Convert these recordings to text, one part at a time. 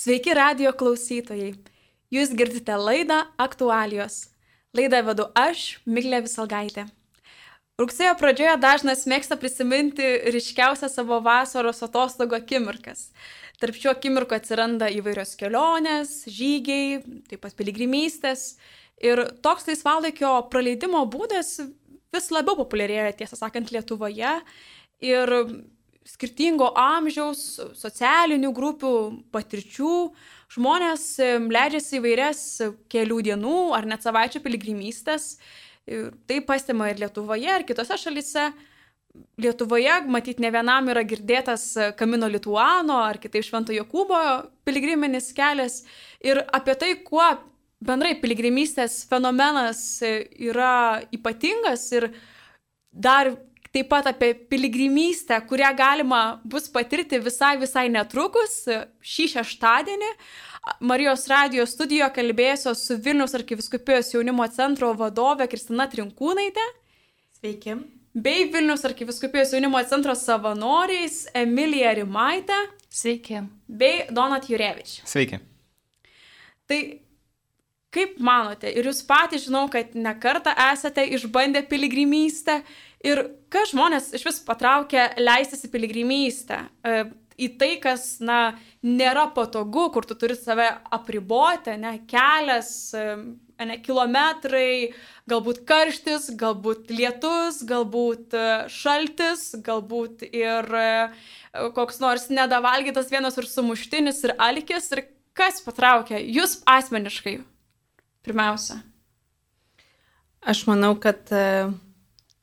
Sveiki radio klausytojai. Jūs girdite laidą Aktualijos. Laidą vedu aš, Miglė Visalgaitė. Rugsėjo pradžioje dažnas mėgsta prisiminti ryškiausią savo vasaros atostogų akimirkas. Tarp šių akimirkų atsiranda įvairios kelionės, žygiai, taip pat piligrimystės. Ir toks laisvalaikio praleidimo būdas vis labiau populiarėja, tiesą sakant, Lietuvoje. Ir skirtingo amžiaus, socialinių grupių, patirčių žmonės leidžiasi įvairias kelių dienų ar net savaičių piligrimystės. Tai pastebima ir Lietuvoje, ir kitose šalise. Lietuvoje, matyt, ne vienam yra girdėtas Kamino Lituano ar kitaip Švento Jokūbo piligriminis kelias. Ir apie tai, kuo bendrai piligrimystės fenomenas yra ypatingas ir dar taip pat apie piligrimystę, kurią galima bus patirti visai visai netrukus šį šeštadienį. Marijos radijos studijoje kalbėsiu su Vilnius arkiviskupijos jaunimo centro vadove Kristina Trinkūnaitė. Sveiki. Bei Vilnius arkiviskupijos jaunimo centro savanoriais Emilija Rimaitė. Sveiki. Bei Donat Jurevič. Sveiki. Tai kaip manote, ir jūs patys žinau, kad nekartą esate išbandę piligrimystę ir kas žmonės iš vis patraukia leistis į piligrimystę? į tai, kas, na, nėra patogu, kur tu turi save apriboti, ne, kelias, ne, kilometrai, galbūt karštis, galbūt lietus, galbūt e, šaltis, galbūt ir e, koks nors nedavalgytas vienas ir sumuštinis ir alkis. Ir kas patraukia jūs asmeniškai? Pirmiausia. Aš manau, kad uh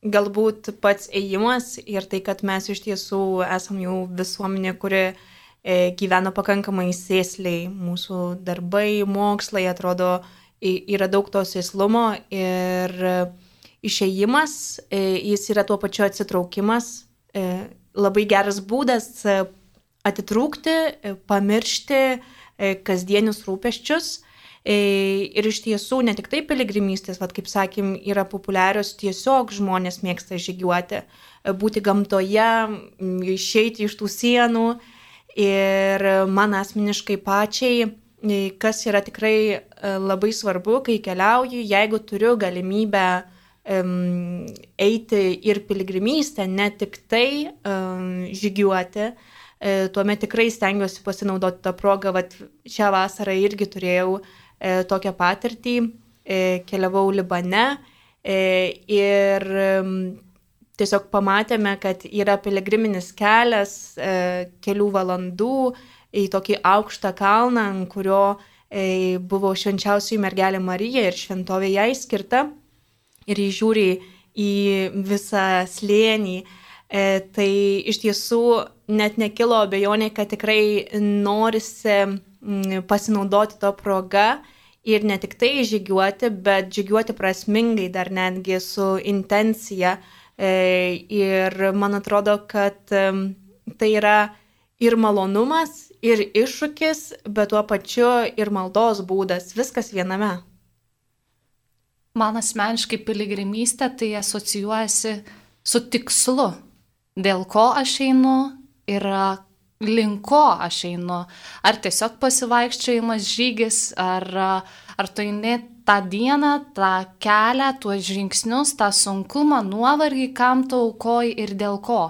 galbūt pats ėjimas ir tai, kad mes iš tiesų esam jau visuomenė, kuri e, gyvena pakankamai sėsliai, mūsų darbai, mokslai atrodo yra daug to sėslumo ir e, išėjimas, e, jis yra tuo pačiu atsitraukimas, labai geras būdas atitrūkti, pamiršti kasdienius rūpeščius ir iš tiesų ne tik tai piligrimystės, vad kaip sakėm, yra populiarios, tiesiog žmonės mėgsta žygiuoti, e, būti gamtoje, išeiti iš tų sienų. Ir man asmeniškai pačiai, e, kas yra tikrai labai svarbu, kai keliauju, jeigu turiu galimybę um, eiti ir piligrimystę, ne tik tai um, žygiuoti, tuomet tikrai stengiuosi pasinaudoti tą progą, vad šią vasarą irgi turėjau e, tokią patirtį, e, keliavau Libane e, ir e, tiesiog pamatėme, kad yra piligriminis kelias e, kelių valandų į tokį aukštą kalną, ant kurio e, buvo švenčiausiai mergelė Marija ir šventovė jai skirta. Ir jį žiūri į visą slėnį. E, tai iš tiesų net nekilo abejonė, kad tikrai norisi pasinaudoti to proga ir ne tik tai žygiuoti, bet žygiuoti prasmingai dar netgi su intencija. E, ir man atrodo, kad tai yra ir malonumas, ir iššūkis, bet tuo pačiu ir maldos būdas, viskas viename. Man asmeniškai piligrimystė tai asocijuojasi su tikslu, dėl ko aš einu ir link ko aš einu. Ar tiesiog pasivaikščiojimas žygis, ar, ar tu eini tą dieną, tą kelią, tuos žingsnius, tą sunkumą, nuovargį, kam tu aukoji ir dėl ko.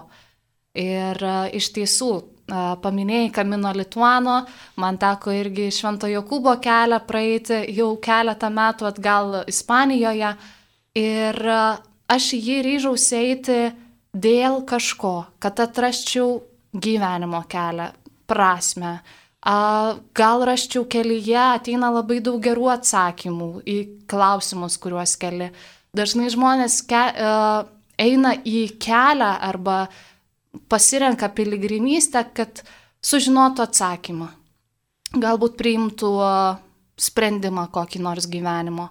Ir iš tiesų, paminėjai Kamino Lituano, man teko irgi Švento Jokūbo kelią praeiti jau keletą metų atgal Ispanijoje. Ir aš jį ryžausi eiti dėl kažko, kad atrasčiau gyvenimo kelią, prasme. Gal raščiau kelyje ateina labai daug gerų atsakymų į klausimus, kuriuos keli. Dažnai žmonės ke, eina į kelią arba pasirenka piligrimystę, kad sužinotų atsakymą. Galbūt priimtų sprendimą kokį nors gyvenimo.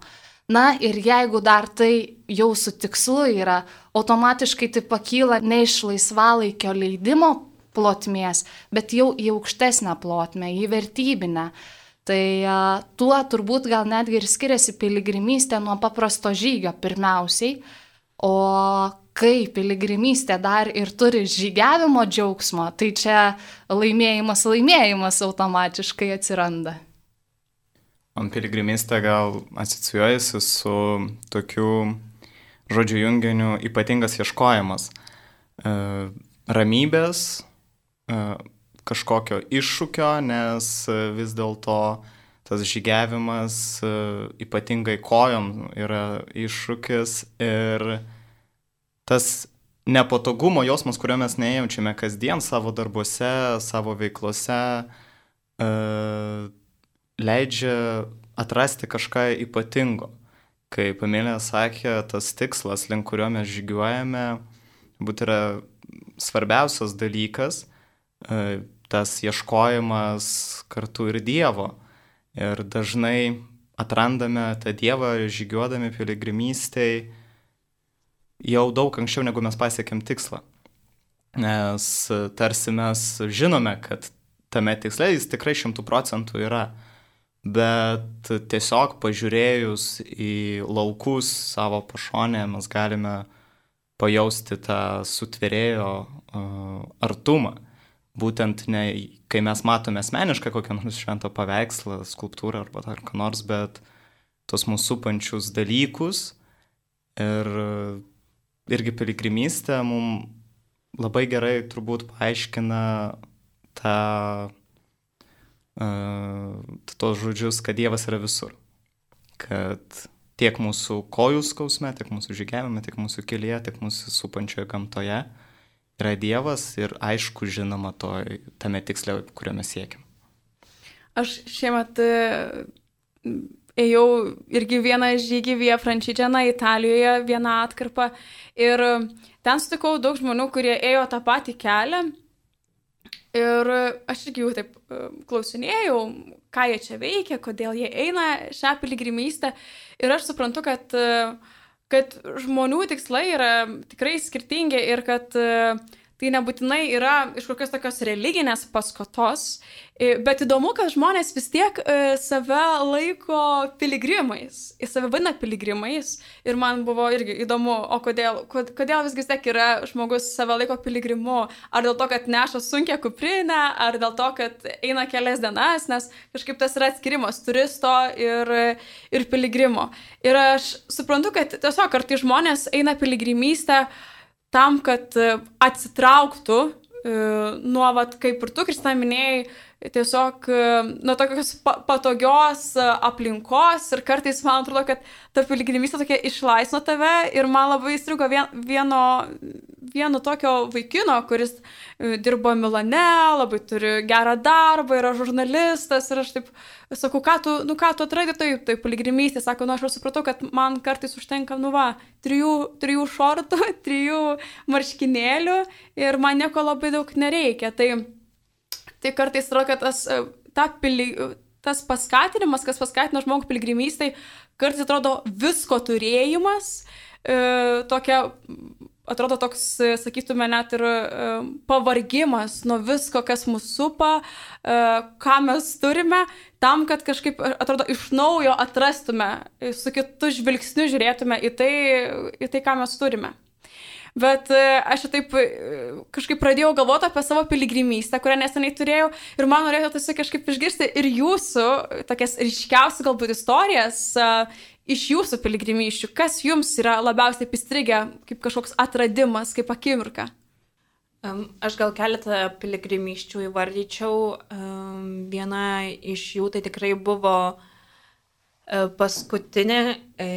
Na ir jeigu dar tai jau su tikslu yra, automatiškai tai pakyla ne iš laisvalaikio leidimo plotmės, bet jau į aukštesnę plotmę, į vertybinę. Tai a, tuo turbūt gal netgi ir skiriasi piligrimystė nuo paprasto žygio pirmiausiai, o kai piligrimystė dar ir turi žygiavimo džiaugsmo, tai čia laimėjimas, laimėjimas automatiškai atsiranda. Man piligrimystė gal asocijuojasi su tokiu žodžių junginiu ypatingas ieškojimas. E, ramybės, kažkokio iššūkio, nes vis dėlto tas žygiavimas e, ypatingai kojom yra iššūkis ir tas nepatogumo jausmas, kurio mes nejaučiame kasdien savo darbuose, savo veiklose, e, leidžia atrasti kažką ypatingo. Kaip Emilija sakė, tas tikslas, link kurio mes žygiuojame, būt yra svarbiausias dalykas, e, tas ieškojimas kartu ir Dievo. Ir dažnai atrandame tą Dievą žygiuodami piligrimystėje jau daug anksčiau, negu mes pasiekėm tikslą. Nes tarsi mes žinome, kad tame tiksle jis tikrai šimtų procentų yra. Bet tiesiog pažiūrėjus į laukus savo pašonę mes galime pajausti tą sutverėjo uh, artumą. Būtent ne, kai mes matome asmenišką kokią nors šventą paveikslą, skulptūrą arba dar ką nors, bet tos mūsų supančius dalykus ir irgi piligrimystė mums labai gerai turbūt paaiškina tą, uh, tos žodžius, kad Dievas yra visur. Kad tiek mūsų kojų skausme, tiek mūsų žygiavime, tiek mūsų kelyje, tiek mūsų supančioje gamtoje yra Dievas ir aišku žinoma to, tame tiksle, kurio mes siekiam. Aš šiemet ėjau irgi vieną žygį Via Frančidžianą Italijoje, vieną atkarpą ir ten sutikau daug žmonių, kurie ėjo tą patį kelią. Ir aš irgi jau taip e, klausinėjau, ką jie čia veikia, kodėl jie eina šią piligrimystę. Ir aš suprantu, kad, e, kad žmonių tikslai yra tikrai skirtingi ir kad uh, tai nebūtinai yra iš kokios tokios religinės paskatos, bet įdomu, kad žmonės vis tiek e, save laiko piligrimais, į save vadina piligrimais ir man buvo irgi įdomu, o kodėl, kodėl visgi vis tiek yra žmogus save laiko piligrimu, ar dėl to, kad neša sunkia kuprinę, ar dėl to, kad eina kelias dienas, nes kažkaip tas yra atskirimas turisto ir, ir piligrimo. Ir aš suprantu, kad tiesiog kartai žmonės eina piligrimystę, tam, kad e, atsitrauktų e, nuo, vat, kaip ir tu, Kristina, minėjai, tiesiog e, nuo tokios patogios aplinkos ir kartais man atrodo, kad ta piligrimystė tokia išlaisvino tave ir man labai įstrigo vien, vieno, vieno tokio vaikino, kuris dirbo Milane, labai turi gerą darbą, yra žurnalistas ir aš taip sakau, ką tu, nu ką tu atradai taip, tai piligrimystė, sako, nu aš jau supratau, kad man kartais užtenka, nu va, trijų, trijų šortų, trijų marškinėlių ir man nieko labai daug nereikia. Tai, tai kartais atrodo, kad tas, ta pili, tas paskatinimas, kas paskatina žmogų piligrimystėj, kartais atrodo visko turėjimas, e, tokia atrodo toks, sakytume, net ir e, pavargimas nuo visko, kas mus supa, e, ką mes turime, tam, kad kažkaip, atrodo, iš naujo atrastume, su kitu žvilgsniu žiūrėtume į tai, į tai ką mes turime. Bet e, aš taip kažkaip pradėjau galvoti apie savo piligrimystę, kurią neseniai turėjau ir man norėtųsi kažkaip išgirsti ir jūsų tokias ryškiausias galbūt istorijas iš jūsų piligrimyšių, kas jums yra labiausiai pistrigę, kaip kažkoks atradimas, kaip akimirka? Aš gal keletą piligrimyščių įvardyčiau. Viena iš jų tai tikrai buvo e, paskutinė, e,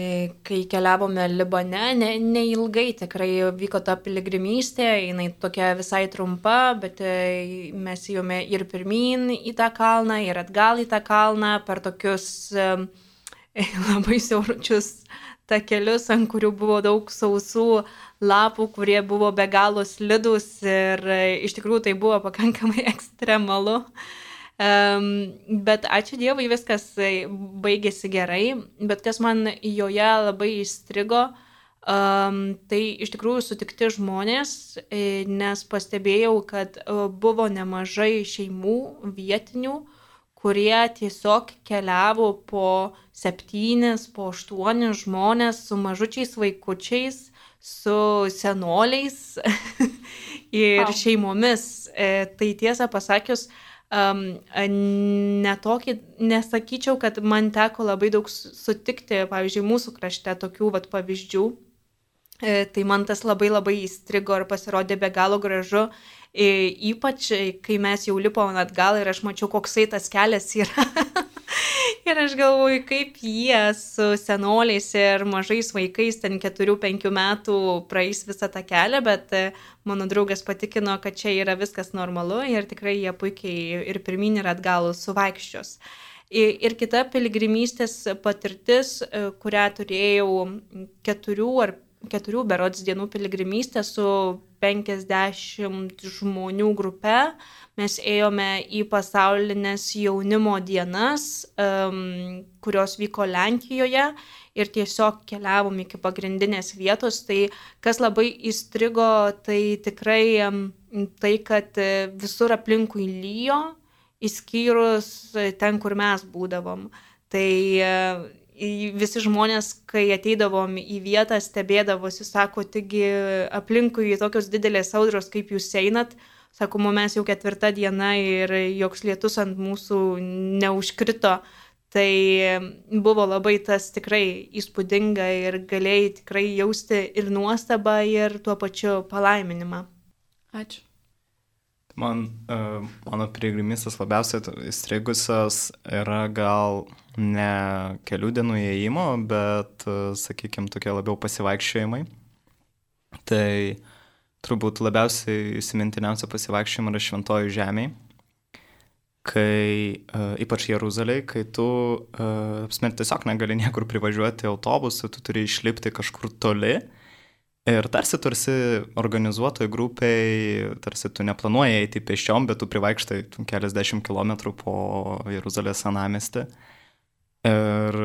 kai keliavome Libane, ne, neilgai tikrai vyko ta piligrimystė, jinai tokia visai trumpa, bet e, mes ėjome ir pirmin į tą kalną, ir atgal į tą kalną per tokius uh, labai siauručius takelius, ant kurių buvo daug sausų lapų, kurie buvo be galo slidus ir e, iš tikrųjų tai buvo pakankamai ekstremalu. Um, bet ačiū Dievui, viskas e, baigėsi gerai, bet kas man joje labai įstrigo, um, tai iš tikrųjų sutikti žmonės, e, nes pastebėjau, kad buvo nemažai šeimų vietinių, uh, kurie tiesiog keliavo po septynis, po aštuonis žmonės su mažučiais vaikučiais, su senoliais ir šeimomis. E, tai tiesą pasakius, um, netokį, nesakyčiau, kad man teko labai daug sutikti, pavyzdžiui, mūsų krašte tokių vat, pavyzdžių. E, tai man tas labai labai įstrigo ir pasirodė be galo gražu. E, ypač, kai mes jau lipom atgal ir aš mačiau, koksai tas kelias yra. Ir aš galvoju, kaip jie su senoliais ir mažais vaikais, ten 4-5 metų praeis visą tą kelią, bet e, mano draugas patikino, kad čia yra viskas normalu ir tikrai jie puikiai ir pirmin ir atgal suvaikščios. Ir kita piligrimystės patirtis, e, kurią turėjau keturių ar keturių berods dienų piligrimystę su 50 žmonių grupe. Mes ėjome į pasaulinės jaunimo dienas, um, kurios vyko Lenkijoje ir tiesiog keliavom iki pagrindinės vietos. Tai kas labai įstrigo, tai tikrai um, tai, kad visur aplinkui lyjo, išskyrus ten, kur mes būdavom. Tai uh, visi žmonės, kai ateidavom į vietą, stebėdavosi, sako, taigi aplinkui tokios didelės audros, kaip jūs einat, sakoma, mes jau ketvirta diena ir joks lietus ant mūsų neužkrito. Tai buvo labai tas tikrai įspūdinga ir galėjai tikrai jausti ir nuostabą, ir tuo pačiu palaiminimą. Ačiū. Man, uh, mano piligrimystės labiausiai įstrigusios yra gal ne kelių dienų įėjimo, bet, uh, sakykime, tokie labiau pasivaikščiojimai. Tai turbūt labiausiai įsimintiniausia pasivaikščiojimai yra šventoji žemė, kai, uh, ypač Jeruzalėje, kai tu uh, apsmet tiesiog negali niekur privažiuoti autobusu, tu turi išlipti kažkur toli. Uh, Ir tarsi tu esi organizuotojai grupiai, tarsi tu neplanuoji eiti pešiom, bet tu privaikštai keliasdešimt kilometrų po Jeruzalės senamestį. Ir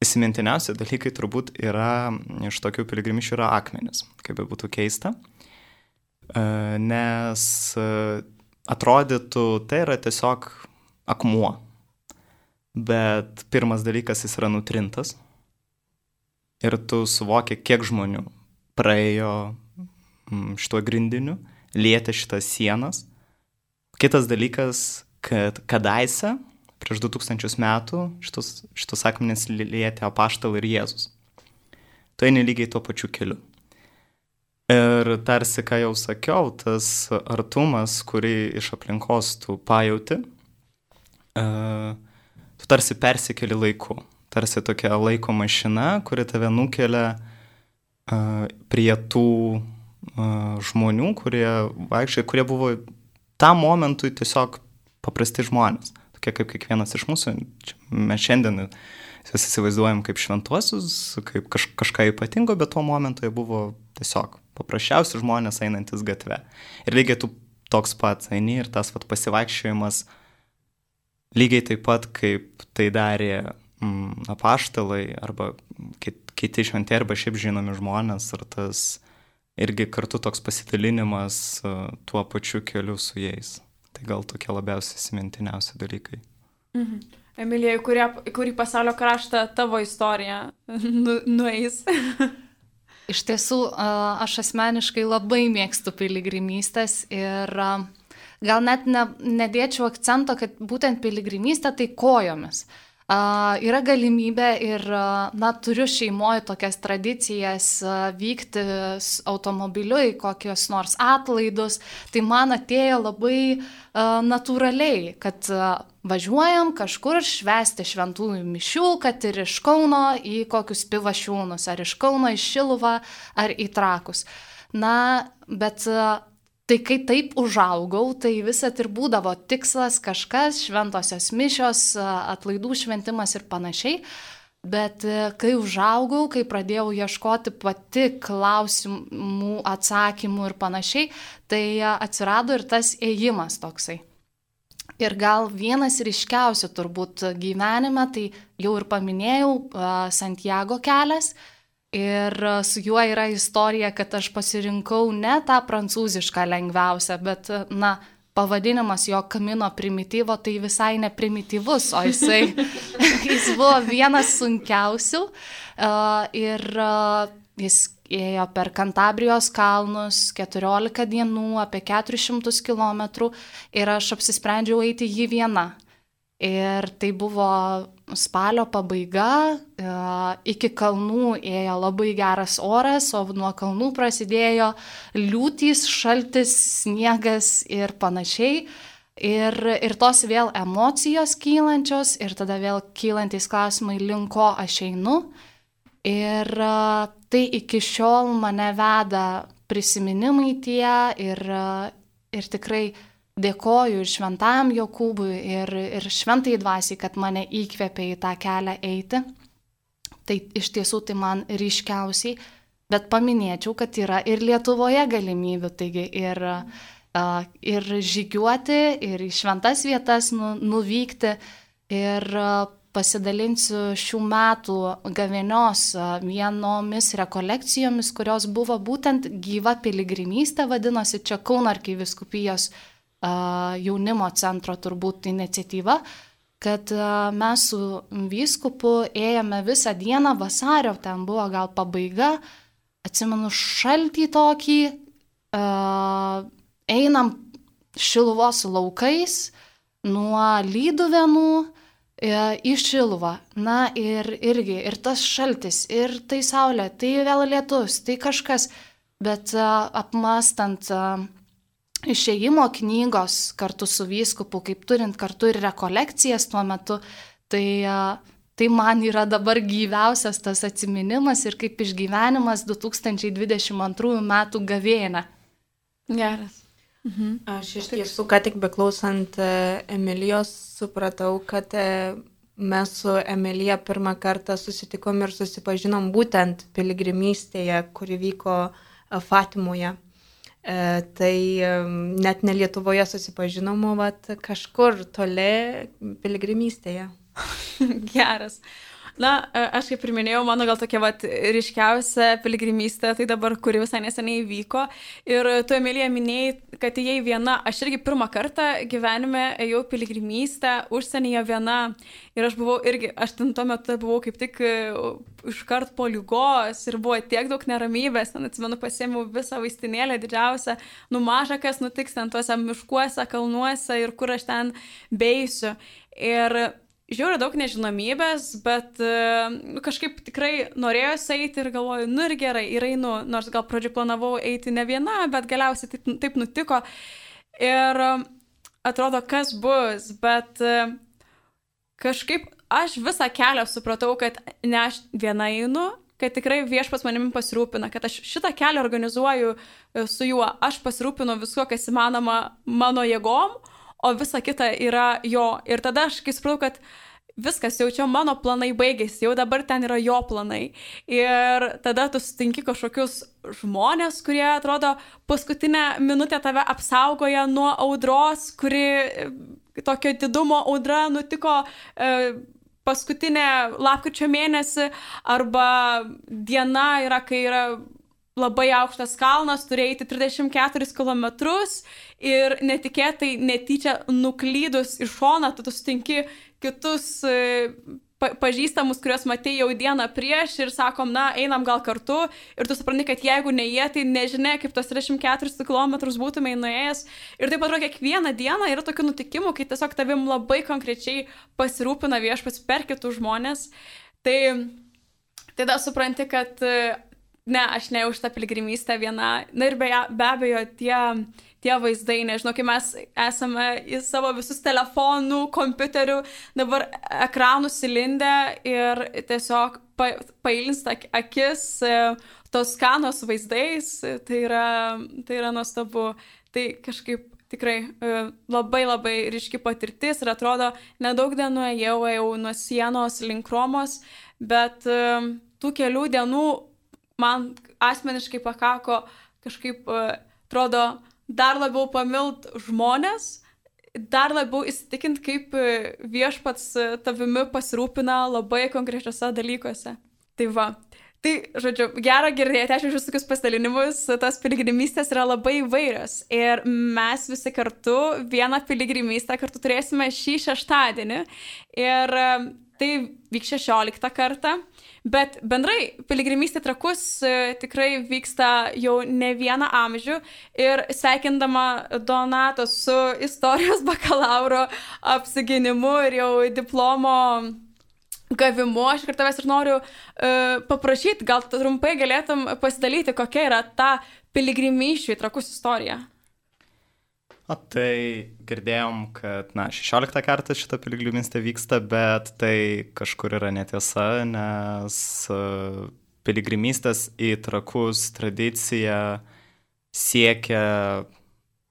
įsimintiniausi dalykai turbūt yra iš tokių piligrimyšių yra akmenis, kaip be būtų keista. E, nes atrodytų, tai yra tiesiog akmuo. Bet pirmas dalykas jis yra nutrintas ir tu suvoki, kiek žmonių praėjo mm, šituo grindiniu, lietė šitas sienas. Kitas dalykas, kad kadaise, prieš 2000 metų, šitus, šitus akmenis lietė apaštalai ir Jėzus. Tu eini lygiai tuo pačiu keliu. Ir tarsi, ką jau sakiau, tas artumas, kurį iš aplinkos tu pajauti, uh, tu tarsi persikeli laiku tarsi tokia laiko mašina, kuri tave nukelia uh, prie tų uh, žmonių, kurie vaikščiai, kurie buvo tam momentui tiesiog paprasti žmonės. Tokie kaip kiekvienas iš mūsų. Mes šiandien juos įsivaizduojam kaip šventuosius, kaip kaž, kažką ypatingo, bet tuo momentu jie buvo tiesiog paprasčiausi žmonės einantis gatve. Ir lygiai tu toks pats eini ir tas vat, pasivaikščiojimas lygiai taip pat, kaip tai darė mm, apaštalai arba kit, kiti šventai arba šiaip žinomi žmonės, ar tas irgi kartu toks pasidalinimas uh, tuo pačiu keliu su jais. Tai gal tokie labiausiai įsimintiniausi dalykai. Mhm. Emilija, į kurį, kurį pasaulio kraštą tavo istorija nu, nueis? Iš tiesų, aš asmeniškai labai mėgstu piligrimystės ir gal net ne, nedėčiau akcento, kad būtent piligrimystė tai kojomis. Uh, yra galimybė ir, na, turiu šeimoje tokias tradicijas vykti automobiliu į kokius nors atlaidus, tai man atėjo labai natūraliai, kad važiuojam kažkur švesti šventųjų mišių, kad ir iš Kauno į kokius pivašiūnus, ar iš Kauno į Šiluvą, ar į Trakus. Na, bet Tai kai taip užaugau, tai visat ir būdavo tikslas kažkas, šventosios mišios, atlaidų šventimas ir panašiai. Bet e, kai užaugau, kai pradėjau ieškoti pati klausimų, atsakymų ir panašiai, tai atsirado ir tas ėjimas toksai. Ir gal vienas ryškiausių turbūt gyvenime, tai jau ir paminėjau, Santiago kelias, Ir e, su juo yra istorija, kad aš pasirinkau ne tą prancūzišką lengviausią, bet, e, na, pavadinimas jo kamino primityvo tai visai ne primityvus, o jisai jis buvo vienas sunkiausių. Uh, ir Jis ėjo per Kantabrijos kalnus 14 dienų, apie 400 km ir aš apsisprendžiau eiti jį vieną. Ir tai buvo spalio pabaiga, e, iki kalnų ėjo labai geras oras, o nuo kalnų prasidėjo liūtys, šaltis, sniegas ir panašiai. Ir, ir tos vėl emocijos kylančios, ir tada vėl kylantis klausimai, link ko aš einu. Ir e, tai iki šiol mane veda prisiminimai tie ir, e, ir tikrai dėkoju ir šventajam Jokūbui, ir, ir šventai dvasiai, kad mane įkvėpė į tą kelią eiti. Tai iš tiesų tai man ryškiausiai, bet paminėčiau, kad yra ir Lietuvoje galimybių, taigi ir, ir žygiuoti, ir į šventas vietas nu, nuvykti. Ir pasidalinsiu šių metų gavėnios vienomis rekolekcijomis, kurios buvo būtent gyva piligrimystė, vadinosi čia Kaunarkiai viskupijos uh, jaunimo centro turbūt iniciatyva, kad mes su vyskupu ėjome visą dieną vasario, ten buvo gal pabaiga, atsimenu šaltį tokį, einam šiluvos laukais nuo lyduvenų į šiluvą. Na ir irgi, ir tas šaltis, ir tai saulė, tai vėl lietus, tai kažkas, bet apmastant išėjimo knygos kartu su vyskupu, kaip turint kartu ir rekolekcijas tuo metu, tai, tai man yra dabar gyviausias tas atminimas ir kaip išgyvenimas 2022 metų gavėna. Geras. Mhm. Aš iš tiesų, ką tik beklausant Emilijos, supratau, kad mes su Emilija pirmą kartą susitikom ir susipažinom būtent piligrimystėje, kuri vyko Fatimoje. E, tai net ne Lietuvoje susipažinom, o kažkur toli piligrimystėje. Geras. Na, e, aš kaip ir minėjau, mano gal tokia vat, ryškiausia piligrimystė, tai dabar, kuri visai neseniai vyko. Ir tu, Emilija, minėjai, kad įėjai viena. Aš irgi pirmą kartą gyvenime ėjau piligrimystę užsienyje viena. Ir aš buvau irgi, aš ten tuo metu buvau kaip tik e, iškart po lygos ir buvo tiek daug neramybės. Ten atsimenu, pasėmiau visą vaistinėlę didžiausią, nu maža kas nutiks ten tuose miškuose, kalnuose ir kur aš ten beisiu. Ir žiūriu daug nežinomybės, bet uh, kažkaip tikrai norėjau eiti ir galvoju, nu ir gerai, ir einu, nors gal pradžioje planavau eiti ne viena, bet galiausiai taip, taip nutiko. Ir uh, atrodo, kas bus, bet uh, kažkaip aš visą kelią supratau, kad ne aš viena einu, kad tikrai viešpas manimi pasirūpina, kad aš šitą kelią organizuoju su juo, aš pasirūpinu viskuo, kas įmanoma mano jėgom, o visa kita yra jo. Ir tada aš kai supratau, kad viskas, jau čia mano planai baigėsi, jau dabar ten yra jo planai. Ir tada tu sutinki kažkokius žmonės, kurie atrodo paskutinę minutę tave apsaugoja nuo audros, kuri tokio didumo audra nutiko. E, paskutinę lapkričio mėnesį arba diena yra, kai yra labai aukštas kalnas, turi eiti 34 km ir netikėtai, netyčia nuklydus į šoną, tu, tu sutinki kitus e, pa pažįstamus, kuriuos matėjai jau dieną prieš ir sakom, na, einam gal kartu ir tu supranti, kad jeigu ne jie, tai nežinia, kaip tos 34 km būtumai nuėjęs. Ir taip atrodo, kiekvieną dieną yra tokių nutikimų, kai tiesiog tavim labai konkrečiai pasirūpina viešpats per kitus žmonės. Tai tada supranti, kad ne, aš ne už tą piligrimystę viena. Na ir be, be abejo, tie tie vaizdai, nežinau, kai mes esame į savo visus telefonų, kompiuterių, dabar ekranų silindę ir tiesiog pa, pailinsta akis e, tos skanos vaizdais, tai yra, tai yra nuostabu. Tai kažkaip tikrai e, labai labai ryški patirtis ir atrodo, nedaug dienų ėjau, ėjau nuo sienos link Romos, bet e, tų kelių dienų man asmeniškai pakako kažkaip, atrodo, dar labiau pamilt žmonės, dar labiau įsitikint, kaip e, viešpats e, tavimi pasirūpina labai konkrečiose dalykuose. Tai va. Tai, žodžiu, gera girdėti, aš iš tokius pasidalinimus, tos piligrimystės yra labai įvairios. Ir mes visi kartu vieną piligrimystę kartu turėsime šį šeštadienį. Ir e, tai vyks 16 kartą. Bet bendrai piligrimystė trakus e, tikrai vyksta jau ne vieną amžių ir sveikindama Donato su istorijos bakalauro apsiginimu ir jau diplomo gavimu, aš ir tavęs ir noriu uh, paprašyti, gal trumpai galėtum pasidalyti, kokia yra ta piligrimyšių į trakus istorija. O tai girdėjom, kad, na, 16 kartą šitą piligrimystę vyksta, bet tai kažkur yra netiesa, nes e, piligrimystės į trakus tradicija siekia,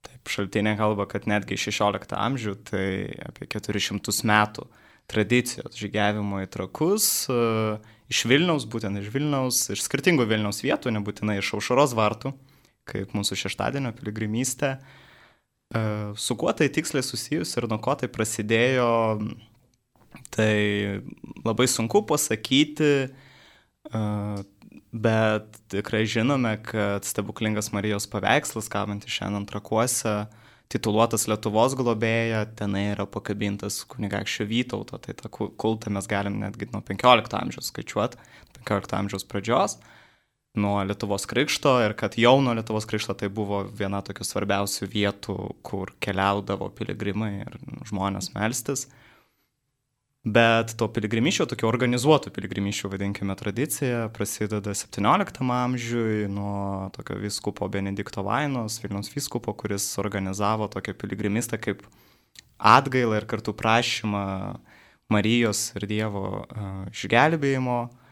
taip šaltinė kalba, kad netgi 16 amžių, tai apie 400 metų tradicijos žygiavimo į trakus e, iš Vilniaus, būtent iš Vilniaus, iš skirtingų Vilniaus vietų, nebūtinai iš aušaros vartų, kaip mūsų šeštadienio piligrimystė. E, su kuo tai tiksliai susijus ir nuo ko tai prasidėjo, tai labai sunku pasakyti, e, bet tikrai žinome, kad stebuklingas Marijos paveikslas, kabantis šiandien trakuose, tituluotas Lietuvos globėja, tenai yra pakabintas kunigaikščio Vytauto, tai tą kultą mes galim netgi nuo 15 amžiaus skaičiuoti, 15 amžiaus pradžios. Uh, nuo Lietuvos krikšto ir kad jau nuo Lietuvos krikšto tai buvo viena tokių svarbiausių vietų, kur keliaudavo piligrimai ir žmonės melstis. Bet to piligrimyšio, tokio organizuotų piligrimyšio, vadinkime, tradicija prasideda 17 amžiui nuo tokio viskupo Benedikto Vainos, Vilniaus viskupo, kuris organizavo tokią piligrimistą kaip atgailą ir kartu prašymą Marijos ir Dievo išgelbėjimo. Uh,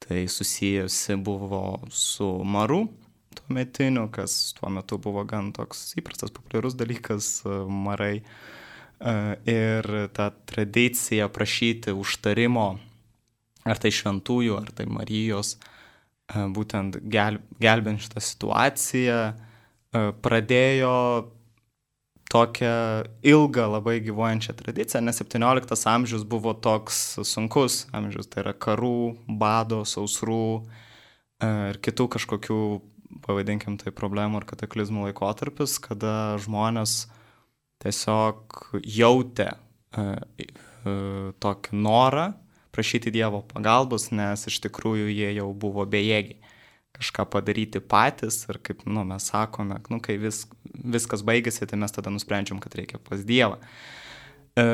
Tai susijusi buvo su maru tuometiniu, kas tuo metu buvo gan toks įprastas, populiarus dalykas e, marai. E, ir ta tradicija prašyti užtarimo, ar tai šventųjų, ar tai Marijos, e, būtent gel, gelbint šitą situaciją, pradėjo tokią ilgą, labai gyvuojančią tradiciją, nes 17 amžius buvo toks sunkus amžius, tai yra karų, bado, sausrų e, ir kitų kažkokių, pavadinkim tai, problemų ar kataklizmų laikotarpis, kada žmonės tiesiog jautė e, e, tokį norą prašyti Dievo pagalbos, nes iš tikrųjų jie jau buvo bejėgiai kažką padaryti patys ir kaip nu, mes sakome, nu, kai vis, viskas baigėsi, tai mes tada nusprendžiam, kad reikia pas Dievą. E,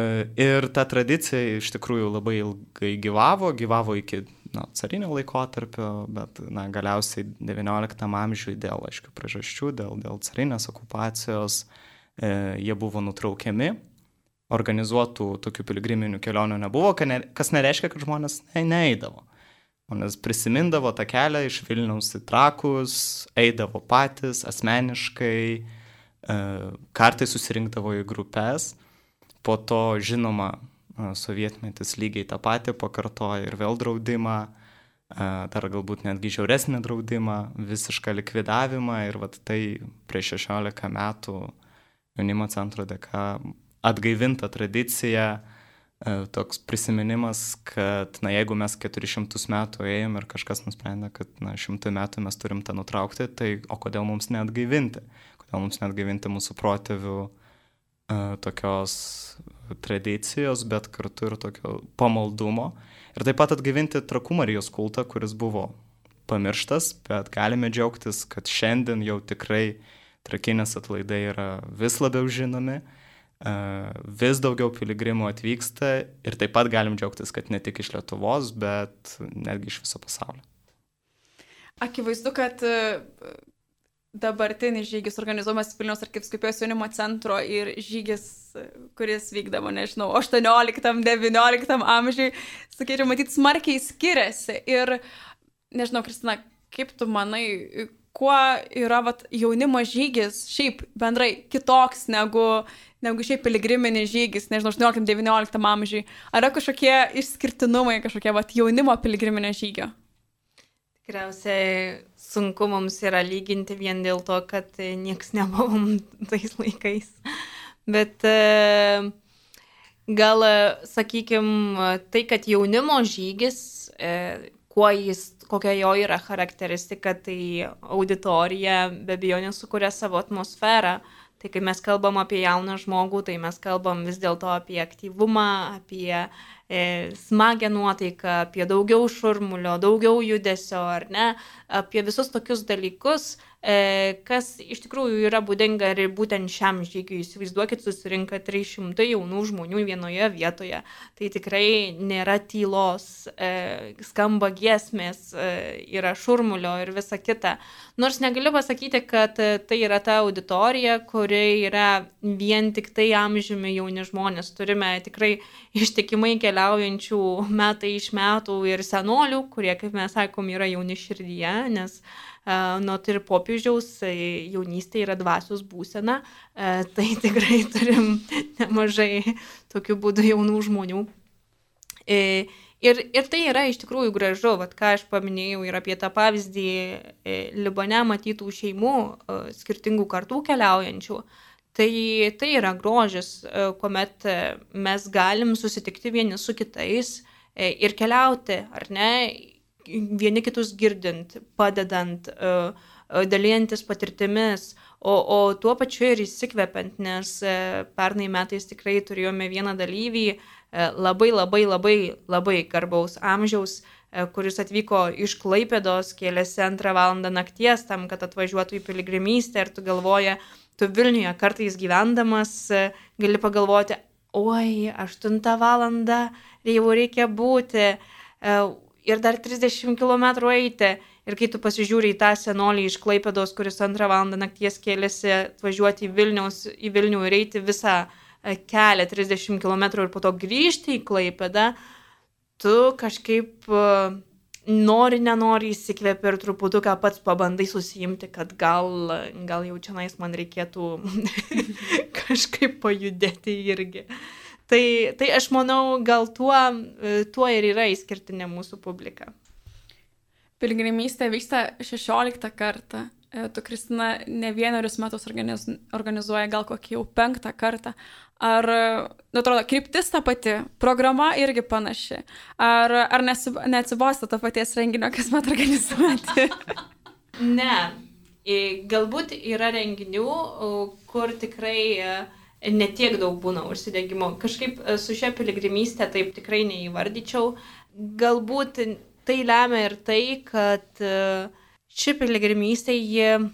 ir ta tradicija iš tikrųjų labai ilgai gyvavo, gyvavo iki na, carinio laikotarpio, bet na, galiausiai XIX amžiui dėl aiškių priežasčių, dėl, dėl carinės okupacijos, e, jie buvo nutraukiami, organizuotų tokių piligriminių kelionių nebuvo, kas nereiškia, kad žmonės ne, neįdavo. Žmonės prisimindavo tą kelią iš Vilniaus į Trakus, eidavo patys asmeniškai, e, kartai susirinkdavo į grupės, po to žinoma, e, sovietmetis lygiai tą patį pakartoja ir vėl draudimą, e, dar galbūt netgi žiauresnį draudimą, visišką likvidavimą ir vat tai prieš 16 metų jaunimo centro dėka atgaivinta tradicija toks prisiminimas, kad, na, jeigu mes 400 metų ėjom ir kažkas nusprendė, kad, na, šimtai metų mes turim tą nutraukti, tai o kodėl mums neatgaivinti? Kodėl mums neatgaivinti mūsų protėvių uh, tokios tradicijos, bet kartu ir tokio pamaldumo. Ir taip pat atgaivinti trakų Marijos kultą, kuris buvo pamirštas, bet galime džiaugtis, kad šiandien jau tikrai trakinės atlaidai yra vis labiau žinomi. Uh, vis daugiau piligrimų atvyksta ir taip pat galim džiaugtis, kad ne tik iš Lietuvos, bet netgi iš viso pasaulio. Akivaizdu, kad dabartinis žygis organizuojamas Vilniaus arkiviskupijos jaunimo centro ir žygis, kuris vykdavo, nežinau, 18-19 amžiui, sakyčiau, matyt, smarkiai skiriasi. Ir, nežinau, Kristina, kaip tu manai, kuo yra vat, jaunimo žygis šiaip bendrai kitoks negu negu šiaip piligriminis žygis, nežinau, 18-19 amžiui. Ar yra kažkokie išskirtinumai, kažkokie vat, jaunimo piligriminio žygio? Tikriausiai sunku mums yra lyginti vien dėl to, kad nieks nebuvom tais laikais. Bet e, gal, sakykime, tai, kad jaunimo žygis, e, kuo jis, kokia jo yra charakteristika, tai auditorija be abejo nesukuria savo atmosferą. Tai kai mes kalbam apie jauną žmogų, tai mes kalbam vis dėlto apie aktyvumą, apie e, smagę nuotaiką, apie daugiau šurmulio, daugiau judesio, ar ne, apie visus tokius dalykus, e, kas iš tikrųjų yra būdinga ir būtent šiam žygiui. Įsivaizduokit, susirinka 300 jaunų žmonių vienoje vietoje. Tai tikrai nėra tylos, e, skamba giesmės, yra šurmulio ir visa kita. Nors negaliu pasakyti, kad tai yra ta auditorija, kuri yra vien tik tai amžiumi jauni žmonės. Turime tikrai ištikimai keliaujančių metai iš metų ir senolių, kurie, kaip mes sakom, yra jauni širdyje, nes nuo ir popiežiaus jaunystė yra dvasios būsena, tai tikrai turim nemažai tokių būdų jaunų žmonių. Ir, ir tai yra iš tikrųjų gražu, vat, ką aš paminėjau ir apie tą pavyzdį Libane matytų šeimų, skirtingų kartų keliaujančių. Tai, tai yra grožis, kuomet mes galim susitikti vieni su kitais ir keliauti, ar ne, vieni kitus girdint, padedant, e, e, dalyjantis patirtimis, o, o tuo pačiu ir įsikvepiant, nes e, pernai metais tikrai turėjome vieną dalyvį labai labai labai labai garbaus amžiaus, kuris atvyko iš Klaipėdos, kėlėsi antrą valandą nakties tam, kad atvažiuotų į piligrimystę ir tu galvoja, tu Vilniuje kartais gyvendamas gali pagalvoti, oi, aštuntą valandą jau reikia būti, ir dar 30 km eiti. Ir kai tu pasižiūri į tą senolį iš Klaipėdos, kuris antrą valandą nakties kėlėsi atvažiuoti į, Vilniaus, į Vilnių ir eiti visą e, kelią 30 km ir po to grįžti į Klaipėdą, tu kažkaip e, nori, nenori įsikvėpi ir truputuką pats pabandai susijimti, kad gal, gal jau čia nais man reikėtų kažkaip pajudėti irgi. Tai, tai aš manau, gal tuo, tuo ir yra išskirtinė mūsų publika. Pilgrimystė vyksta 16 kartą. E, tu, Kristina, ne vienerius metus organiz, organizuoja gal kokį jau penktą kartą. Ar, nu, atrodo, kryptis ta pati, programa irgi panaši. Ar, ar neatsibosta to paties renginio, kas mat organizuoti? ne. Galbūt yra renginių, kur tikrai uh, netiek daug būna užsidegimo. Kažkaip e, su šia piligrimystė taip tikrai neįvardyčiau. Galbūt tai lemia ir tai, kad e, ši piligrimystė, ji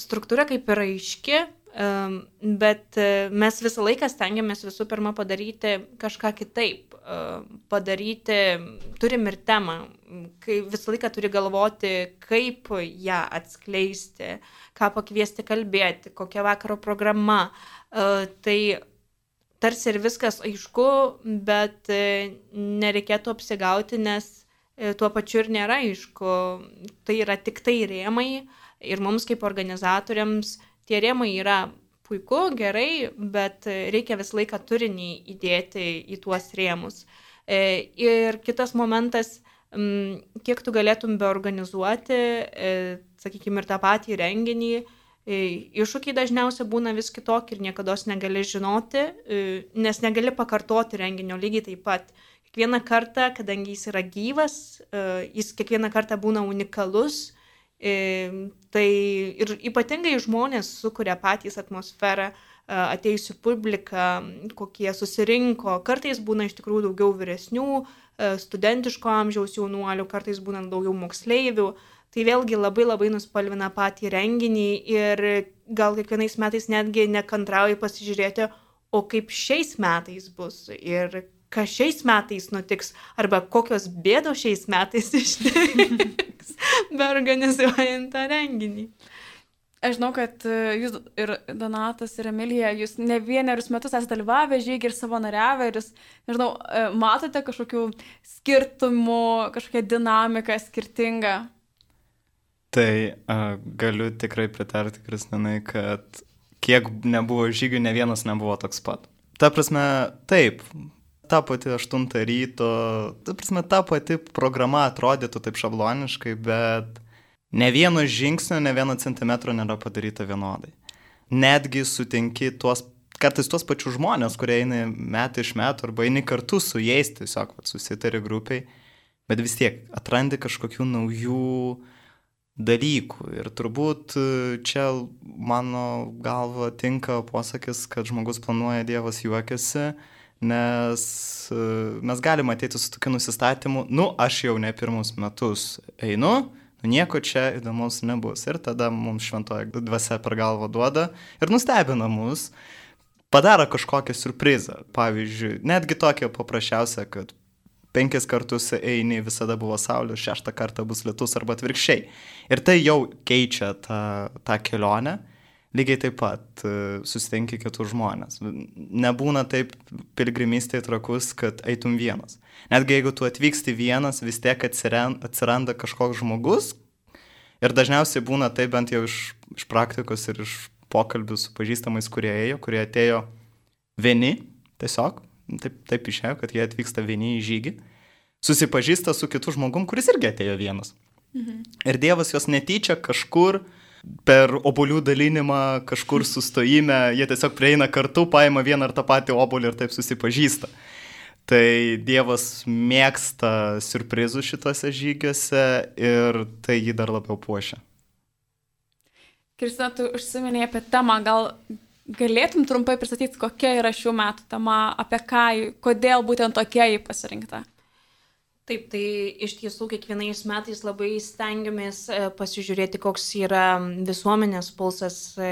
struktūra kaip ir aiški, e, bet mes visą laiką stengiamės visų pirma padaryti kažką kitaip. Padaryti, turim ir temą, kai visą laiką turi galvoti, kaip ją atskleisti, ką pakviesti kalbėti, kokia vakaro programa, Tai tarsi ir viskas aišku, bet e, nereikėtų apsigauti, nes e, tuo pačiu ir nėra aišku. Tai yra tik tai rėmai ir mums kaip organizatoriams tie rėmai yra puiku, gerai, bet reikia visą laiką turinį įdėti į tuos rėmus. E, ir kitas momentas, kiek tu galėtum be organizuoti, sakykime, ir tą patį renginį, E, iššūkiai dažniausiai būna vis kitokie ir niekada negali žinoti, e, nes negali pakartoti renginio lygiai taip pat. Kiekvieną kartą, kadangi jis yra gyvas, e, jis kiekvieną kartą būna unikalus, tai ir ypatingai žmonės sukuria patys atmosferą, atėjusių publiką, kokie susirinko, kartais būna iš tikrųjų daugiau vyresnių, studentiško amžiaus jaunuolių, kartais būna daugiau moksleivių, tai vėlgi labai labai nuspalvina patį renginį ir gal kiekvienais metais netgi nekantrauju pasižiūrėti, o kaip šiais metais bus ir kas šiais metais nutiks, arba kokios bėdos šiais metais ištiks, be organizuojant tą renginį. Aš žinau, kad e, jūs ir Donatas, ir Emilija, jūs ne vienerius metus esate dalyvavę žygį ir savanoriavę ir jūs, nežinau, e, matote kažkokių skirtumų, kažkokią dinamiką skirtingą Tai a, galiu tikrai pritarti Kristinai, kad kiek nebuvo žygių, ne vienas nebuvo toks pat. Ta prasme, taip, ta pati 8 ryto, ta prasme, ta pati programa atrodytų taip šabloniškai, bet ne vieno žingsnio, ne vieno centimetro nėra padaryta vienodai. Netgi sutinki tuos, kartais tuos pačius žmonės, kurie eina metai iš metų arba eini kartu su jais, tiesiog susitari grupiai, bet vis tiek atrandi kažkokių naujų dalykų. Ir turbūt e, čia mano galva tinka posakis, kad žmogus planuoja, Dievas juokiasi, nes e, mes galime ateiti su tokiu nusistatymu, nu, aš jau ne pirmus metus einu, nu, nieko čia įdomus nebus. Ir tada mums šventoji dvasia per galvą duoda ir nustebina mus, padaro kažkokią surprizą. Pavyzdžiui, netgi tokią paprasčiausią, kad penkis kartus eini, visada buvo saulė, šeštą kartą bus lietus arba atvirkščiai. Ir tai jau keičia tą, tą kelionę. Lygiai taip pat e, susitinki kitus žmonės. Nebūna taip piligrimystėje trakus, kad eitum vienas. Netgi jeigu tu atvyksti vienas, vis tiek atsiranda kažkoks žmogus. Ir dažniausiai būna taip bent jau iš, iš praktikos ir iš pokalbių su pažįstamais, kurie ėjo, kurie atėjo vieni, tiesiog, taip, taip išėjo, kad jie atvyksta vieni į žygį, susipažįsta su kitu žmogum, kuris irgi atėjo vienas. Mhm. Ir Dievas juos netyčia kažkur per obolių dalinimą, kažkur sustojime, jie tiesiog prieina kartu, paima vieną ar tą patį obolį ir taip susipažįsta. Tai Dievas mėgsta surprizų šituose žygiuose ir tai jį dar labiau puošia. Kristina, tu užsiminėjai apie temą, gal galėtum trumpai pristatyti, kokia yra šių metų tema, apie ką, kodėl būtent tokia jį pasirinkta? Taip, tai iš tiesų kiekvienais metais labai stengiamės e, pasižiūrėti, koks yra visuomenės pulsas, e,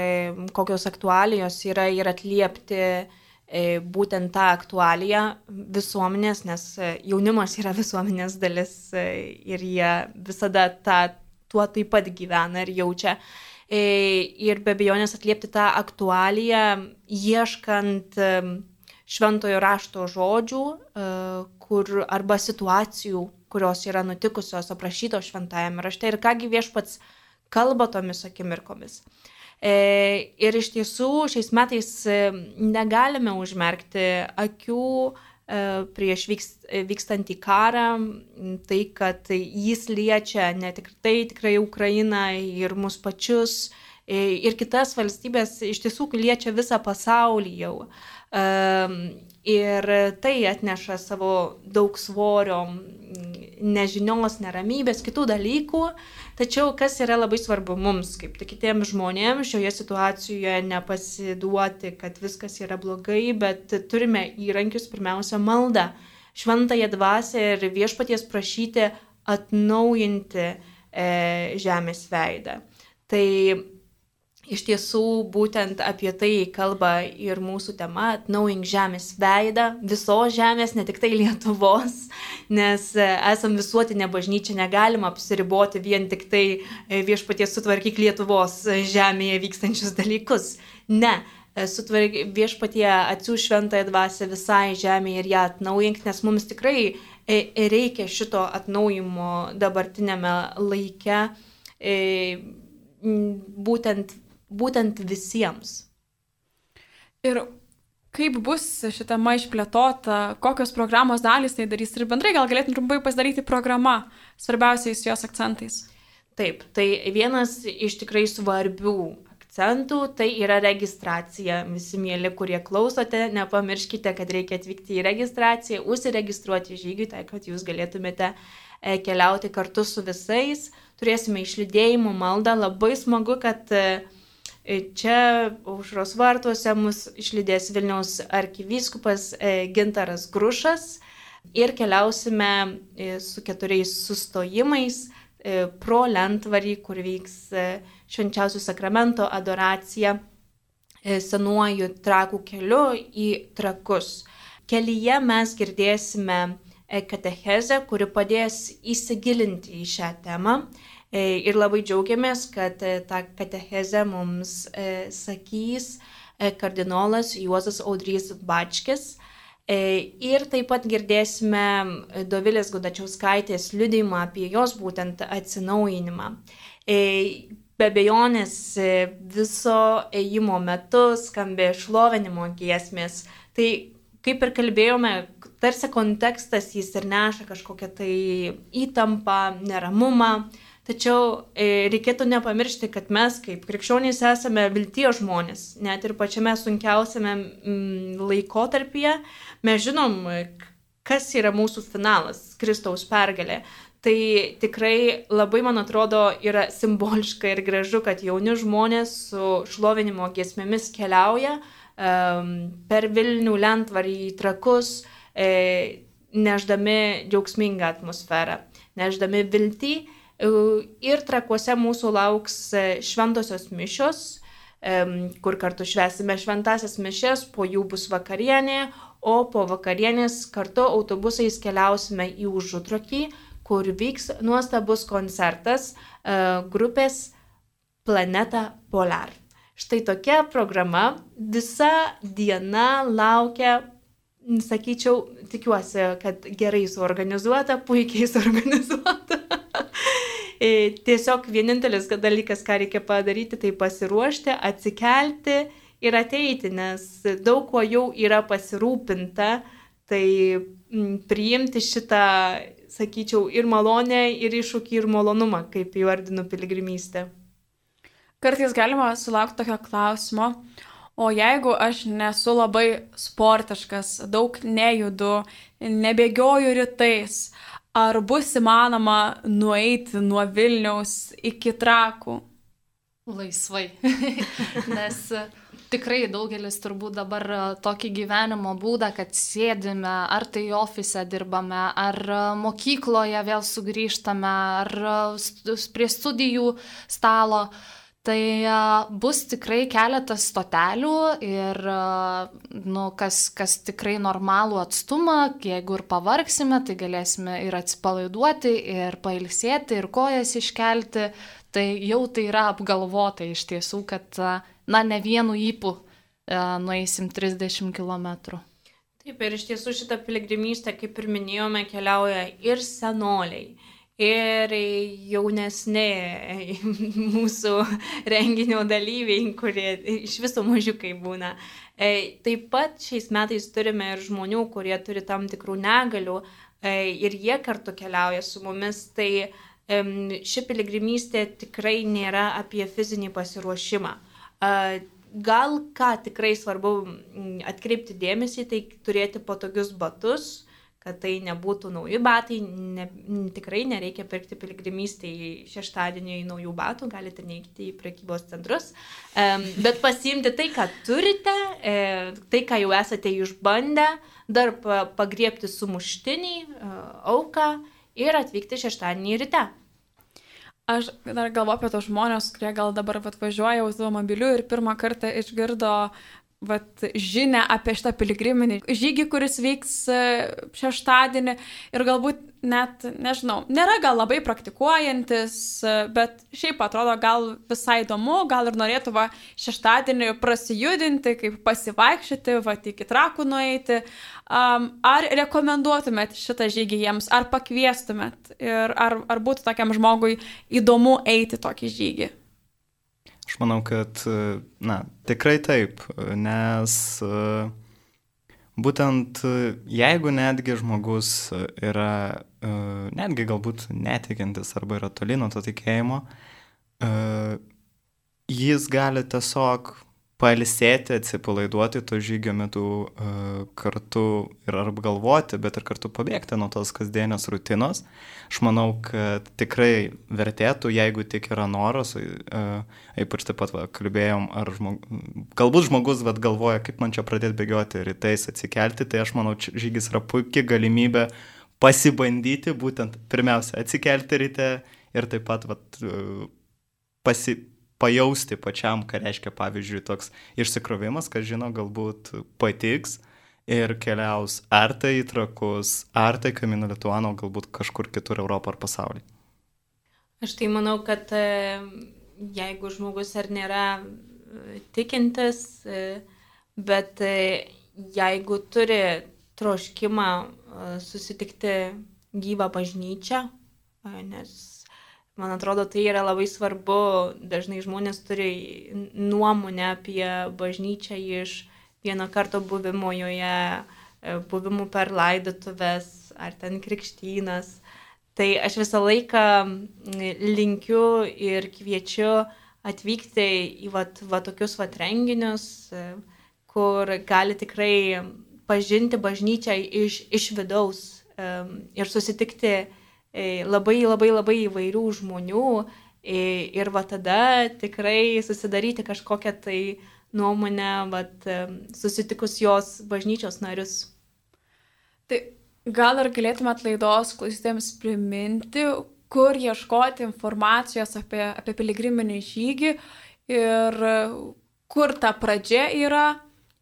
kokios aktualijos yra ir atliepti e, būtent tą aktualiją visuomenės, nes jaunimas yra visuomenės dalis ir jie visada tą, tuo taip pat gyvena ir jaučia. Ir be abejonės atliepti tą aktualiją, ieškant šventojo rašto žodžių kur, arba situacijų, kurios yra nutikusios, aprašytos šventajame rašte ir kągi viešpats kalba tomis akimirkomis. Ir iš tiesų šiais metais negalime užmerkti akių E, prieš vykst, vykstantį karą, tai, kad jis liečia ne tik tai tikrai Ukrainą ir mus pačius, e, ir kitas valstybės iš tiesų liečia visą pasaulį jau. Ir tai atneša savo daug svorio, nežinios, neramybės, kitų dalykų. Tačiau kas yra labai svarbu mums, kaip tik kitiems žmonėms šioje situacijoje nepasiduoti, kad viskas yra blogai, bet turime įrankius, pirmiausia, maldą, šventąją dvasę ir viešpaties prašyti atnaujinti e, žemės veidą. Tai Iš tiesų, būtent apie tai kalba ir mūsų tema - atnaujink žemės veidą, visos žemės, ne tik tai Lietuvos, nes e, esam visuotinė bažnyčia, negalima apsiriboti vien tik tai e, viešpaties sutvarkyk Lietuvos žemėje vykstančius dalykus. Ne, e, sutvark, viešpatie atsiūs šventąją dvasę visai žemėje ir ją atnaujink, nes mums tikrai reikia šito atnaujimo dabartinėme laike būtent būtent visiems. Ir kaip bus šitama išplėtota, kokios programos dalys tai darys ir bendrai gal galėtum trumpai pasidaryti programą svarbiausiais jos akcentais. Taip, tai vienas iš tikrai svarbių akcentų tai yra registracija. Visi mėly, kurie klausote, nepamirškite, kad reikia atvykti į registraciją, užsiregistruoti žygiui, tai kad jūs galėtumėte e, keliauti kartu su visais. Turėsime išlydėjimų maldą. Labai smagu, kad uh, Čia užros vartuose mus išlydės Vilniaus arkivyskupas e, Gintaras Grušas ir keliausime e, su keturiais sustojimais e, pro Lentvarį, kur vyks švenčiausių sakramento adoracija senuoju trakų keliu į trakus. Kelyje mes girdėsime katechezę, kuri padės įsigilinti į šią temą E, ir labai džiaugiamės, kad e, tą katechezę mums e, sakys kardinolas Juozas Audrys Bačkis. Ir taip pat girdėsime Dovilės Gudačiauskaitės liudymą apie jos būtent atsinaujinimą. Be bejonės viso ėjimo metu skambė šlovinimo giesmės. Tai kaip ir kalbėjome, tarsi kontekstas jis ir neša kažkokią tai įtampą, neramumą. Tačiau e, reikėtų nepamiršti, kad mes kaip krikščionys esame vilties žmonės, net ir pačiame sunkiausiame mm, laikotarpyje mes žinom, kas yra mūsų finalas - Kristaus pergalė. Tai tikrai labai, man atrodo, yra simboliška ir gražu, kad jauni žmonės su šlovinimo giesmėmis keliauja, per Vilnių lentvarį į trakus, neždami džiaugsmingą atmosferą, neždami viltį. Ir trakuose mūsų lauks šventosios mišios, kur kartu švesime šventasias mišes, po jų bus vakarienė, o po vakarienės kartu autobusais keliausime į užutrokį, kur vyks nuostabus koncertas e, grupės Planeta Polar. Štai tokia programa visa diena laukia, sakyčiau, tikiuosi, kad gerai suorganizuota, puikiai suorganizuota. E, tiesiog vienintelis dalykas, ką reikia padaryti, tai pasiruošti, atsikelti ir ateiti, nes daug kuo jau yra pasirūpinta, tai priimti šitą, sakyčiau, ir malonę, ir iššūkį, ir malonumą, kaip įvardinu piligrimystę. Kartais galima sulaukti tokio klausimo, o jeigu aš nesu labai sportiškas, daug nejudu, nebėgioju rytais, ar bus įmanoma nueiti nuo Vilniaus iki Trakų? Laisvai. Nes e, tikrai daugelis turbūt dabar e, tokį gyvenimo būdą, kad sėdime, ar tai ofise dirbame, ar e, mokykloje vėl sugrįžtame, ar prie studijų stalo. Uh, Tai bus tikrai keletas stotelių ir, nu, kas, kas tikrai normalų atstumą, jeigu ir pavargsime, tai galėsime ir atsipalaiduoti, ir pailsėti, ir kojas iškelti. Tai jau tai yra apgalvota iš tiesų, kad, na, ne vienu įpū nueisim 30 km. Taip, ir iš tiesų šitą piligrimystę, kaip ir minėjome, keliauja ir senoliai ir jaunesni mūsų renginio dalyviai, kurie iš viso mažiukai būna. E, taip pat šiais metais turime ir žmonių, kurie turi tam tikrų negalių e, ir jie kartu keliauja su mumis. Tai ši piligrimystė tikrai nėra apie fizinį pasiruošimą. E, gal ką tikrai svarbu atkreipti dėmesį, tai turėti patogius batus, kad tai nebūtų nauji batai, ne, tikrai nereikia pirkti piligrimystėje šeštadienį į naujų batų, galite neikti į prekybos centrus, um, bet pasiimti tai, ką turite, e, tai, ką jau esate išbandę, dar pa, pagriepti sumuštinį, e, auką ir atvykti šeštadienį ryte. Aš dar galvoju apie tos žmonės, kurie gal dabar atvažiuoja automobiliu ir pirmą kartą išgirdo vat, žinę apie šitą piligriminį žygį, kuris vyks e, šeštadienį ir galbūt net, nežinau, nėra gal labai praktikuojantis, e, bet šiaip atrodo gal visai įdomu, gal ir norėtų va šeštadienį prasijudinti, kaip pasivaikščioti, va iki trakų nueiti. Um, ar rekomenduotumėt šitą žygį jiems, ar pakviestumėt ir ar, ar būtų tokiam žmogui įdomu eiti tokį žygį? Aš manau, kad, na, tikrai taip, nes būtent jeigu netgi žmogus yra, netgi galbūt netikintis arba yra toli nuo to tikėjimo, jis gali tiesiog pailsėti, atsipalaiduoti to žygio metu uh, kartu ir apgalvoti, bet ir kartu pabėgti nuo tos kasdienės rutinos. Aš manau, kad tikrai vertėtų, jeigu tik yra noras, ypač taip pat va, kalbėjom, ar žmog... galbūt žmogus vat, galvoja, kaip man čia pradėti bėgioti rytais atsikelti, tai aš manau, žygis yra puikia galimybė pasibandyti, būtent pirmiausia, atsikelti ryte ir taip pat vat, uh, pasi, pajausti pačiam, ką reiškia, pavyzdžiui, toks išsikrovimas, kas žino, galbūt patiks ir keliaus ar tai į trakus, ar tai Kamino Lituano, galbūt kažkur kitur Europą ar pasaulį. Aš tai manau, kad e, jeigu žmogus ar nėra e, tikintis, e, bet jeigu turi troškimą susitikti gyvą bažnyčią, nes Man atrodo, tai yra labai svarbu. Dažnai žmonės turi nuomonę apie bažnyčią iš vieno karto buvimo joje, e, buvimų per laidotuvės ar ten krikštynas. Tai aš visą laiką linkiu ir kviečiu atvykti į va, va tokius va renginius, e, kur gali tikrai pažinti bažnyčią iš, iš vidaus um, ir susitikti E, labai labai labai įvairių žmonių e, ir va tada tikrai susidaryti kažkokią tai nuomonę, vat, susitikus jos bažnyčios narius. Tai gal ir galėtumėt laidos klausytėms priminti, kur ieškoti informacijos apie, apie piligriminį žygį ir kur ta pradžia yra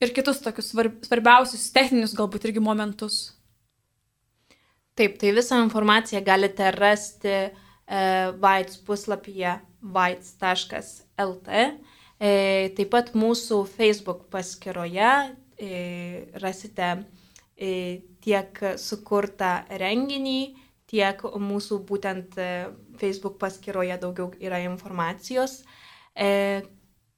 ir kitus tokius svarbiausius techninius galbūt irgi momentus. Taip, tai visą informaciją galite rasti e, Vaits puslapyje vaits.lt. E, taip pat mūsų Facebook paskyroje e, rasite e, tiek sukurtą renginį, tiek mūsų būtent e, Facebook paskyroje daugiau yra informacijos. E,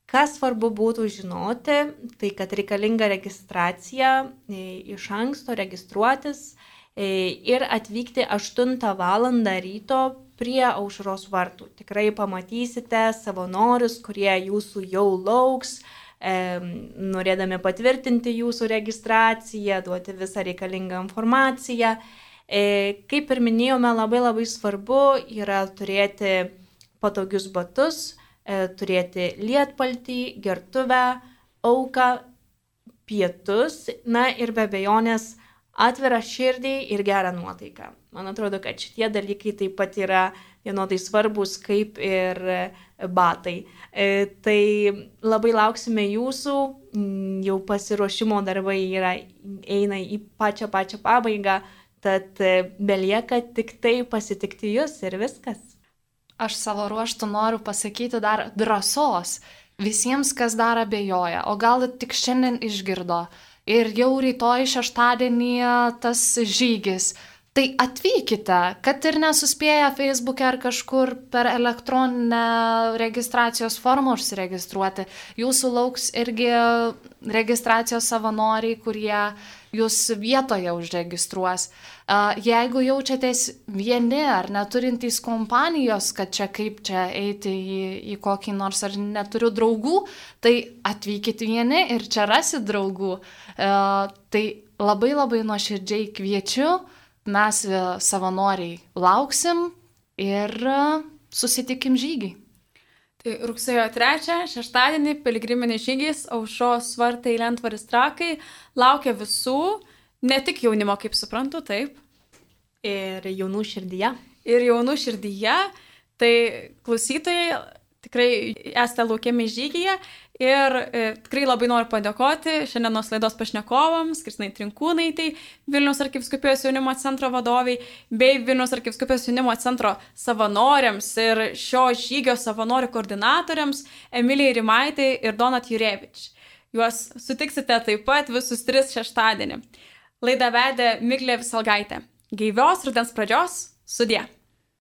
kas svarbu būtų žinoti, tai kad reikalinga registracija e, iš anksto registruotis ir atvykti 8 val. ryto prie aušros vartų. Tikrai pamatysite savanorius, kurie jūsų jau lauks, norėdami patvirtinti jūsų registraciją, duoti visą reikalingą informaciją. E, kaip ir minėjome, labai labai svarbu yra turėti patogius batus, e, turėti lietpaltį, gertuvę, auką, pietus, na ir be bejonės atvirą širdį ir gerą nuotaiką. Man atrodo, kad šitie dalykai taip pat yra vienodai svarbus kaip ir batai. E, tai labai lauksime jūsų, jau pasiruošimo darbai yra, eina į pačią pačią pabaigą. Tad e, belieka tik tai pasitikti jūs ir viskas. Aš savo ruoštų noriu pasakyti dar drąsos visiems, kas dar abejoja, o gal tik šiandien išgirdo ir jau rytoj šeštadienį tas žygis. Tai atvykite, kad ir nesuspėję Facebook'e ar kažkur per elektroninę registracijos formą užsiregistruoti. Jūsų lauks irgi registracijos savanoriai, kurie jūs vietoje užregistruos. Jeigu jaučiatės vieni ar neturintys kompanijos, kad čia kaip čia eiti į, į kokį nors ar neturiu draugų, tai atvykit vieni ir čia rasit draugų. Tai labai labai nuoširdžiai kviečiu mes e, savanoriai lauksim ir e, susitikim žygį. Tai rugsėjo 3, šeštadienį, piligriminės žygis, aušos svartai, lentvaris trakai, laukia visų, ne tik jaunimo, kaip suprantu, taip. Ir jaunų širdyje. Ir jaunų širdyje. Tai klausytojai tikrai esate laukiami žygyje Ir e, tikrai labai noriu padėkoti šiandienos laidos pašnekovams, Kristinai Trinkūnaitai, Vilnius arkiviskupijos jaunimo centro vadoviai, bei Vilnius arkiviskupijos jaunimo centro savanoriams ir šio žygio savanorių koordinatoriams Emilijai Rimaitai ir Donat Jurevič. Juos sutiksite taip pat visus tris šeštadienį. Laidą vedė Miglė Visalgaitė. Gaivios rudens pradžios, sudė.